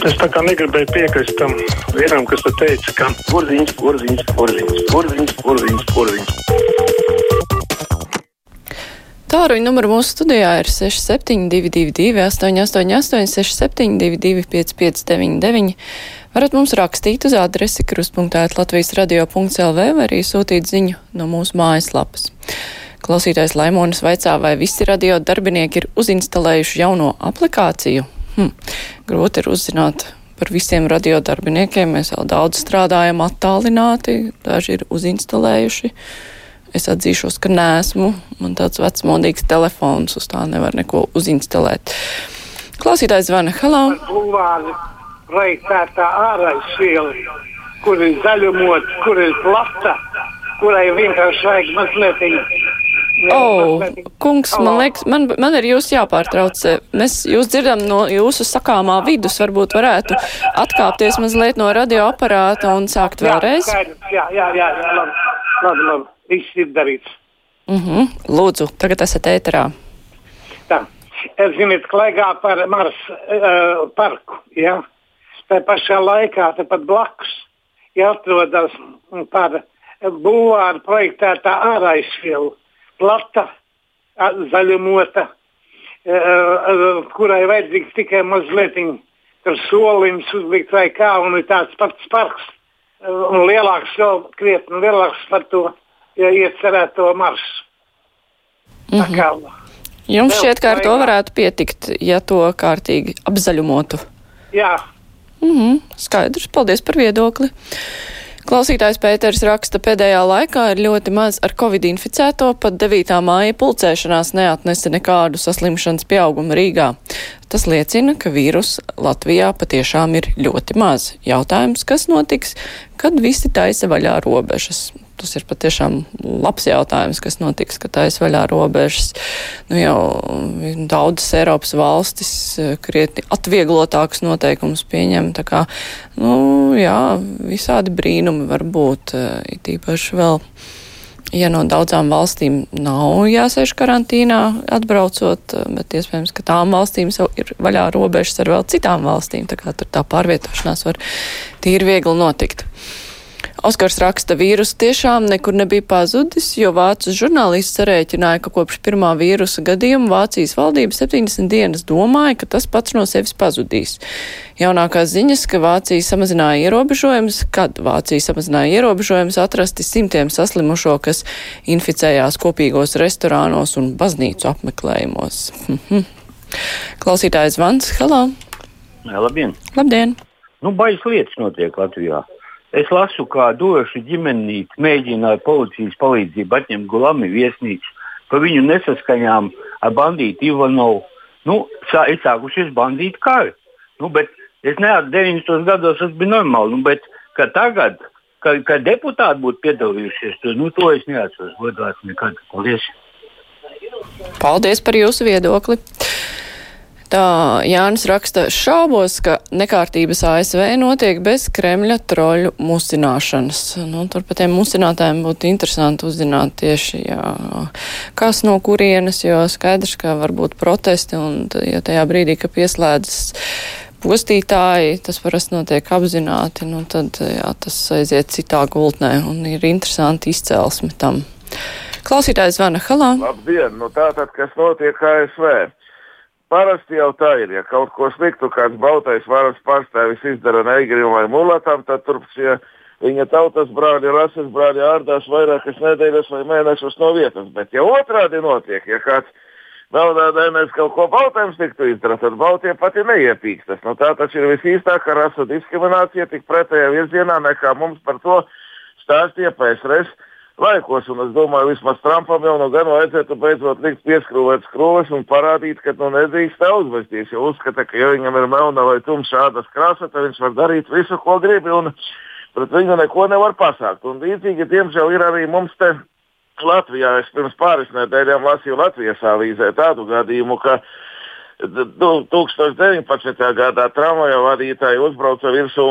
Es tā kā negribēju piekrist tam vienam, kas te teica, ka Porziņš, porziņš, porziņš, porziņš, porziņš, porziņš. Tāruņa numuru mūsu studijā ir 6722, 888, 672, 559, varat mums rakstīt uz adresi kruspunktēt Latvijas radio.lv vai arī sūtīt ziņu no mūsu mājaslapas. Klausītājs Laimonis vaicā, vai visi radio darbinieki ir uzinstalējuši jauno aplikāciju. Hm. Grūti ir uzzināt par visiem radiodarbiniekiem. Mēs vēl daudz strādājam attālināti, daži ir uzinstalējuši. Es atzīšos, ka nesmu. Man tāds vecmodīgs telefons, uz tā nevar neko uzinstalēt. Klausītājs zvana. Halo! Bulvāri projektētā ārējas viela, kur ir zaļumot, kur ir plata, kurai vienkārši vajag mazliet oh, kungs, man liekas, man, man ir jūs jāpārtrauc. Mēs jūs dzirdam no jūsu sakāmā vidus, varbūt varētu atkāpties mazliet no radioaparāta un sākt vēlreiz. Jā, jā, jā, jā labi, labi, labi. Viss ir darīts. Uh -huh. Lūdzu, tagad esat ēterā. Tā, es ziniet, klaigā par Mars uh, parku, jā. Tā pašā laikā, tepat blakus, jāatrodas par būvāru projektētā ārāizfielu plata, zaļumota, kurai vajadzīgs tikai mazliet soliņš uzlikt vai kā, un ir tāds pats parks, un lielāks, vēl krietni lielāks par to ja iecerēto maršu. Mm -hmm. Kā, Jums šķiet, ka ar to varētu pietikt, ja to kārtīgi apzaļumotu. Jā. Mm -hmm. Skaidrs, paldies par viedokli. Klausītājs Pēters raksta, pēdējā laikā ir ļoti maz ar covid inficēto, pat 9. māja pulcēšanās neatnesa nekādu saslimšanas pieaugumu Rīgā. Tas liecina, ka vīrus Latvijā patiešām ir ļoti maz. Jautājums, kas notiks, kad visi taisa vaļā robežas? Tas ir patiešām labs jautājums, kas notiks, kad taisa vaļā robežas. Nu, jau daudzas Eiropas valstis eh, krietni atvieglotākus noteikumus pieņem. Tā kā, nu, jā, visādi brīnumi var būt, eh, it īpaši vēl ja no daudzām valstīm nav jāsēž karantīnā atbraucot, eh, bet iespējams, ka tām valstīm ir vaļā robežas ar vēl citām valstīm, tā kā tur tā pārvietošanās var tīri viegli notikt. Oskars raksta, vīrus tiešām nekur nebija pazudis, jo vācu žurnālists sarēķināja, ka kopš pirmā vīrusa gadījuma Vācijas valdība 70 dienas domāja, ka tas pats no sevis pazudīs. Jaunākās ziņas, ka Vācija samazināja ierobežojumus, kad Vācija samazināja ierobežojumus, atrasti simtiem saslimušo, kas inficējās kopīgos restorānos un baznīcu apmeklējumos. Klausītājs Vans, halā! Labdien! Labdien! Nu, baigas lietas notiek Latvijā. Es lasu, kā došu ģimenīti mēģina ar policijas palīdzību atņemt Gulami viesnīcu par viņu nesaskaņām ar bandītu Ivanovu. Nu, sā, ir sākušies bandītu kari. Nu, bet es neatceros, 90. gados tas bija normāli. Nu, bet tagad, kad, kad deputāti būtu piedalījušies, tad nu, to es neatceros. Godīgi, nekad. Paldies! Paldies par jūsu viedokli! Tā Jānis raksta šaubos, ka nekārtības ASV notiek bez Kremļa troļu musināšanas. Nu, tur par tiem musinātājiem būtu interesanti uzzināt tieši, jā, kas no kurienes, jo skaidrs, ka var būt protesti un, ja tajā brīdī, ka pieslēdzas postītāji, tas parasti notiek apzināti, nu, tad jā, tas aiziet citā gultnē un ir interesanti izcelsme tam. Klausītājs zvana halā. Labdien, nu tātad, kas notiek ASV? Parasti jau tā ir, ja kaut ko sliktu kāds baltais varas pārstāvis izdara neigrim vai mulatam, tad tur šie viņa tautas brāļi, rases brāļi ārdās vairākas nedēļas vai mēnešus no vietas. Bet ja otrādi notiek, ja kāds naudādēmēs kaut ko baltēm sliktu izdara, tad baltie pati neiepīkstas. Nu, tā taču ir visīstākā rasu diskriminācija tik pretējā virzienā nekā mums par to stāstīja PSRS laikos. Un es domāju, vismaz Trumpam jau no gan vajadzētu beidzot likt pieskrūvēt skrūves un parādīt, ka nu nedrīkst uzvesties. Jo uzskata, ka ja viņam ir melna vai tumša ādas krāsa, tad viņš var darīt visu, ko grib. Un pret viņu neko nevar pasākt. Un līdzīgi, diemžēl, ir arī mums te Latvijā. Es pirms pāris nedēļām lasīju Latvijas avīzē tādu gadījumu, ka 2019. gadā tramvaja vadītāji uzbrauca virsū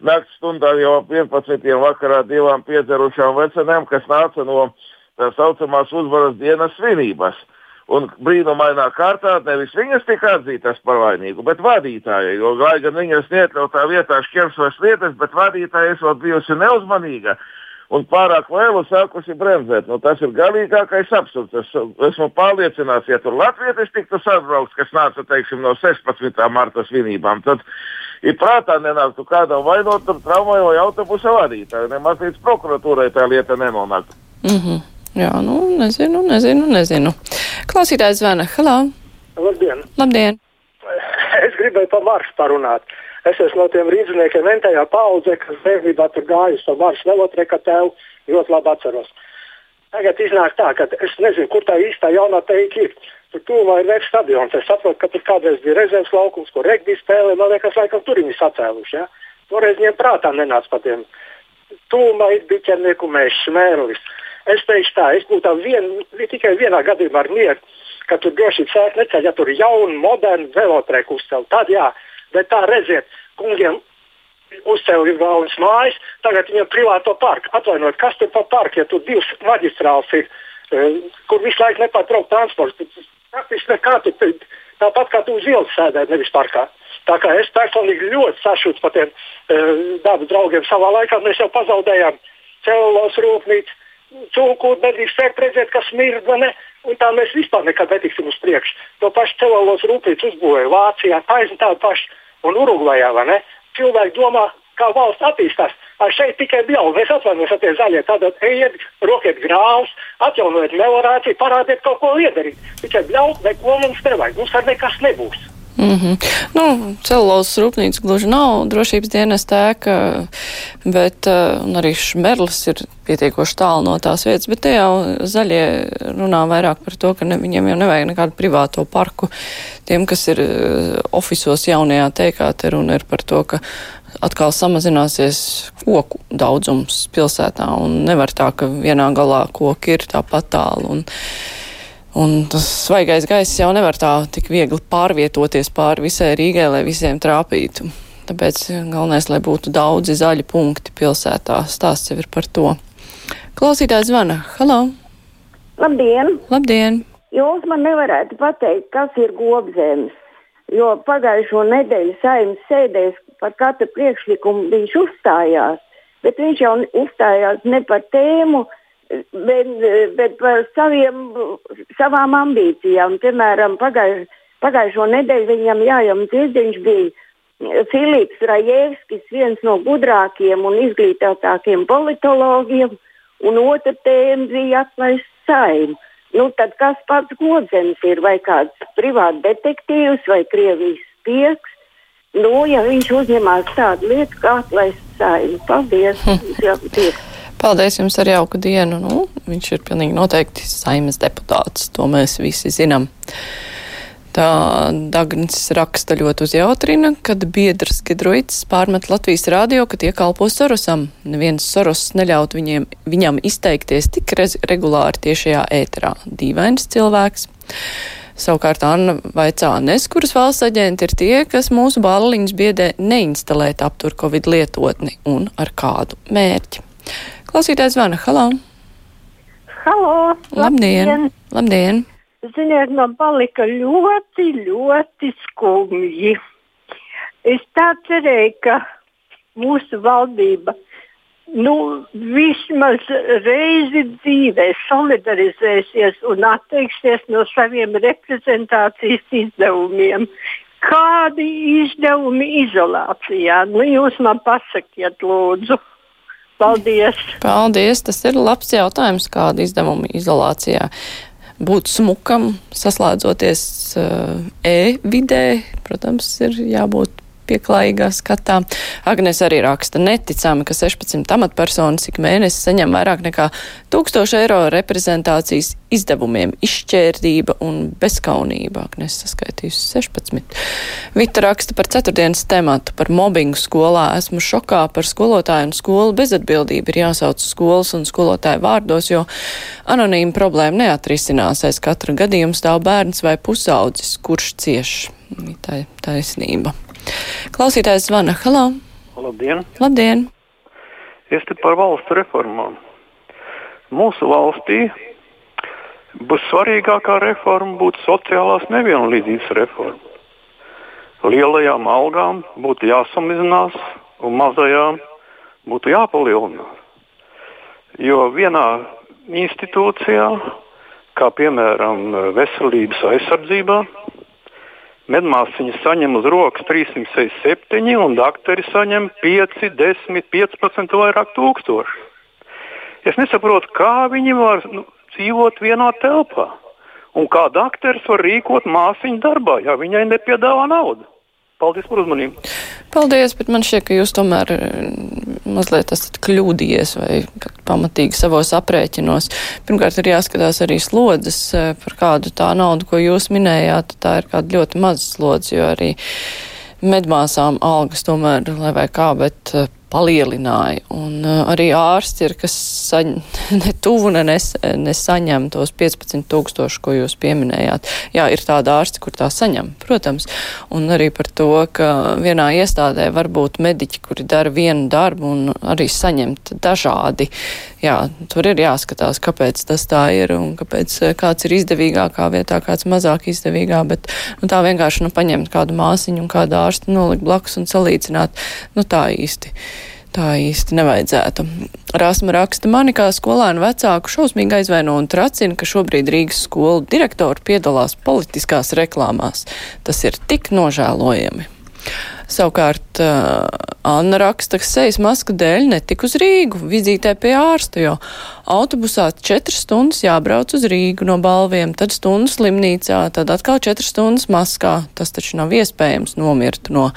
naktas stundā jau ap 11. vakarā divām piedzerušām vecenēm, kas nāca no tā saucamās uzvaras dienas svinības. Un brīnumainā kārtā nevis viņas tika atzītas par vainīgu, bet vadītāja. Jo, lai gan viņas neiekļautā vietā šķērsos lietas, bet vadītāja esot bijusi neuzmanīga un pārāk vēlu sākusi bremzēt. Nu, tas ir galīgākais absurds. Es esmu pārliecināts, ja tur latvietis tiktu sabraukts, kas nāca teiksim, no 16. marta svinībām, tad ir prātā nenāktu kādam vainot tramvaju vai autobusa vadītāju. Nemaz līdz prokuratūrai tā lieta nenonāktu. Mm -hmm. Jā, nu, nezinu, nezinu, nezinu. Klausītājs zvana. Halo! Labdien! Labdien! Es gribēju par maršu parunāt. Es esmu no tiem rīzniekiem mentējā paudze, kas bērnībā tur gāja uz to maršu velotreku tev, ļoti labi atceros. Tagad iznāk tā, ka es nezinu, kur tā īstā jaunā teika ir. Tur tūmā ir vērts stadions. Es saprotu, ka tur kādreiz bija rezerves laukums, kur regbija spēlē. Man liekas, laikam tur viņi sacēluši. Ja? Toreiz viņiem prātā nenāca par tiem. Tūmā ir biķernieku mēs, šmērlis. Es teikšu tā, es būtu vien, tikai vienā gadījumā ar mieru, ka tur drošības sēkļi neceļ, ja tur ir jauni, moderni velotreku uzcelt. Tad jā, bet tā redziet, kungiem uzcēla galvenas mājas, tagad viņam privāto parku. Atvainojiet, kas tur par parku, ja tur divas maģistrāls ir, kur visu laiku nepārtraukt transports. Praktiski nekā tur, tāpat kā tu uz ielas sēdēt, nevis parkā. Tā kā es personīgi ļoti sašūtu par tiem uh, dabas draugiem savā laikā, mēs jau pazaudējām celulos rūpnīcu, spēt redzēt, kas mird, vai ne? Un tā mēs vispār nekad netiksim uz priekšu. To pašu celulos rūpnīcu uzbūvēja Vācijā, taisni tādu pašu un Urugvajā, vai ne? Cilvēki domā, kā valsts attīstās. Ar šeit tikai bļauj, mēs atvainojamies, tie zaļie. Tātad ejiet, rokiet grāvus, atjaunojiet melorāciju, parādiet kaut ko liederīt. Tikai bļauj, neko mums nevajag. Mums ar nekas nebūs. Mm -hmm. nu, celulozes rūpnīca gluži nav drošības dienas tēka, bet uh, arī šmerlis ir pietiekoši tālu no tās vietas, bet te jau zaļie runā vairāk par to, ka ne, viņiem jau nevajag nekādu privāto parku. Tiem, kas ir uh, ofisos jaunajā teikā, te runa ir par to, ka atkal samazināsies koku daudzums pilsētā un nevar tā, ka vienā galā koki ir tāpat tālu. Un, Un tas svaigais gaiss jau nevar tā tik viegli pārvietoties pāri visai Rīgai, lai visiem trāpītu. Tāpēc galvenais, lai būtu daudzi zaļi punkti pilsētā. Stāsts jau ir par to. Klausītājs zvana. Halo! Labdien! Labdien! Jūs man nevarētu pateikt, kas ir gobzems, jo pagājušo nedēļu saimnes sēdēs par katru priekšlikumu viņš uzstājās, bet viņš jau uzstājās ne par tēmu, bet, bet par saviem, savām ambīcijām. Piemēram, pagājuš, pagājušo nedēļu viņam jājams izdeņš bija Filips Rajevskis, viens no gudrākiem un izglītotākiem politologiem, un otra tēma bija atlaist saimnu. Nu, tad kas pats godzens ir, vai kāds privāts detektīvs vai Krievijas spieks? Nu, ja viņš uzņemās tādu lietu, kā atlaist saimnu. Paldies! Jā, Paldies jums ar jauku dienu. Nu, viņš ir pilnīgi noteikti saimes deputāts, to mēs visi zinām. Tā Dagnis raksta ļoti uzjautrina, kad biedrs Gedroits pārmet Latvijas rādio, ka tie kalpo Sorosam. Neviens Soros neļaut viņiem, viņam izteikties tik regulāri tiešajā ēterā. Dīvains cilvēks. Savukārt Anna vaicā, nes, kuras valsts aģenti ir tie, kas mūsu bāliņus biedē neinstalēt aptur Covid lietotni un ar kādu mērķi. Klausītājs zvana. Halo! Halo! Labdien! Labdien! labdien. Ziniet, man palika ļoti, ļoti skumji. Es tā cerēju, ka mūsu valdība nu, vismaz reizi dzīvē solidarizēsies un atteiksies no saviem reprezentācijas izdevumiem. Kādi izdevumi izolācijā? Nu, jūs man pasakiet, lūdzu. Paldies! Paldies! Tas ir labs jautājums, kāda izdevuma izolācijā būt smukam, saslēdzoties uh, e-vidē. Protams, ir jābūt pieklājīgā skatā. Agnes arī raksta neticami, ka 16 amatpersonas ik mēnesi saņem vairāk nekā 1000 eiro reprezentācijas izdevumiem. Izšķērdība un bezkaunība. Agnes saskaitījusi 16. Vita raksta par ceturtdienas tematu, par mobbingu skolā. Esmu šokā par skolotāju un skolu bezatbildību. Ir jāsauc skolas un skolotāju vārdos, jo anonīma problēma neatrisinās. Aiz katra gadījuma stāv bērns vai pusaudzis, kurš cieš. Tā ir taisnība. Klausītājs zvana. Halo! Labdien! Labdien! Es te par valstu reformām. Mūsu valstī būs svarīgākā reforma būtu sociālās nevienlīdzības reforma. Lielajām algām būtu jāsamazinās un mazajām būtu jāpalielinās. Jo vienā institūcijā, kā piemēram veselības aizsardzībā, medmāsiņa saņem uz rokas 367, un doktori saņem 5, 10, 15 vairāk tūkstoši. Es nesaprotu, kā viņi var nu, dzīvot vienā telpā. Un kā dakteris var rīkot māsiņu darbā, ja viņai nepiedāvā naudu. Paldies par uzmanību. Paldies, bet man šķiet, ka jūs tomēr mazliet esat kļūdījies vai pamatīgi savos aprēķinos. Pirmkārt, ir jāskatās arī slodzes par kādu tā naudu, ko jūs minējāt. Tā ir kāda ļoti maza slodze, jo arī medmāsām algas tomēr, lai vai kā, bet palielināja. Un uh, arī ārsti ir, kas saņ, ne tuvu ne nes, nesaņem tos 15 tūkstoši, ko jūs pieminējāt. Jā, ir tāda ārsti, kur tā saņem, protams. Un arī par to, ka vienā iestādē var būt mediķi, kuri dara vienu darbu un arī saņemt dažādi. Jā, tur ir jāskatās, kāpēc tas tā ir un kāpēc uh, kāds ir izdevīgākā vietā, kāds mazāk izdevīgā, bet nu, tā vienkārši nu, paņemt kādu māsiņu un kādu ārstu nolikt blakus un salīdzināt, nu tā īsti tā īsti nevajadzētu. Rāsma raksta, mani kā skolēnu vecāku šausmīgi aizvaino un tracina, ka šobrīd Rīgas skolu direktori piedalās politiskās reklāmās. Tas ir tik nožēlojami. Savukārt uh, Anna raksta, ka sejas maska dēļ netika uz Rīgu vizītē pie ārsta, jo autobusā četras stundas jābrauc uz Rīgu no balviem, tad stundu slimnīcā, tad atkal četras stundas maskā. Tas taču nav iespējams nomirt no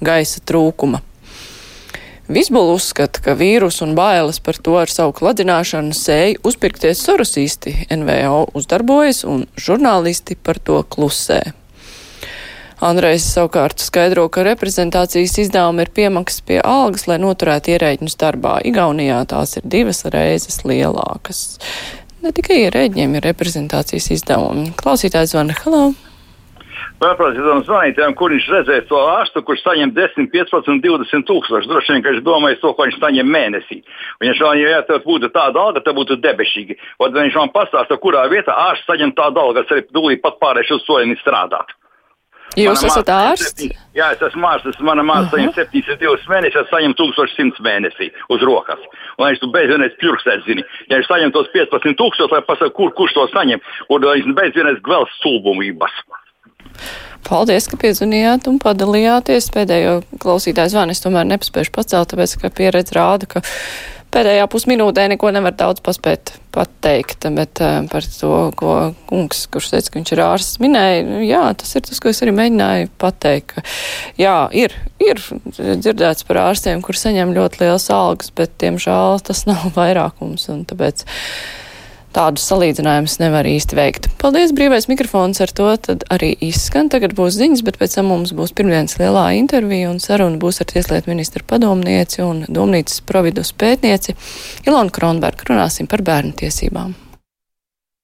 gaisa trūkuma. Visbula uzskata, ka vīrus un bailes par to ar savu kladināšanu sēja uzpirkties sorosisti. NVO uzdarbojas un žurnālisti par to klusē. Andrejs savukārt skaidro, ka reprezentācijas izdevumi ir piemaksas pie algas, lai noturētu ierēģņus darbā. Igaunijā tās ir divas reizes lielākas. Ne tikai ierēģiem ir reprezentācijas izdevumi. Klausītājs zvana Halo! Pārprotams, zvanītājiem, kur viņš redzēs to ārstu, kurš saņem 10, 15, 20 tūkstoši. Droši vien, ka viņš domāja to, ko viņš saņem mēnesī. Un, ja šādi, ja tas būtu tāda alga, tad būtu debesīgi. Vai viņš man pastāsta, kurā vietā ārsts saņem tādu algu, kas arī tūlīt pat pārējuši uz soliņu strādāt. Jūs mana esat ārsts? Jā, es esmu ārsts. Mana māsa saņem uh -huh. 72 mēnešus, es saņemu 1100 mēnesī uz rokas. Un viņš tur bezvienreiz pjurksēt, zini. Ja viņš saņem tos 15 tūkstošus, lai pasaka, kur, kurš to saņem, un viņš bezvienreiz gvēls stulbumības. Paldies, ka piezvanījāt un padalījāties. Pēdējo klausītāju zvanu es tomēr nepaspēšu pacelt, tāpēc, ka pieredze rāda, ka pēdējā pusminūtē neko nevar daudz paspēt pateikt, bet uh, par to, ko kungs, kurš teica, ka viņš ir ārsts, minēja, nu, jā, tas ir tas, ko es arī mēģināju pateikt, jā, ir, ir dzirdēts par ārstiem, kur saņem ļoti liels algas, bet, diemžēl, tas nav vairākums, un tāpēc tādus salīdzinājumus nevar īsti veikt. Paldies, brīvais mikrofons ar to tad arī izskan. Tagad būs ziņas, bet pēc tam mums būs pirmdienas lielā intervija un saruna būs ar tieslietu ministru padomnieci un domnīcas providus pētnieci Ilonu Kronbergu. Runāsim par bērnu tiesībām.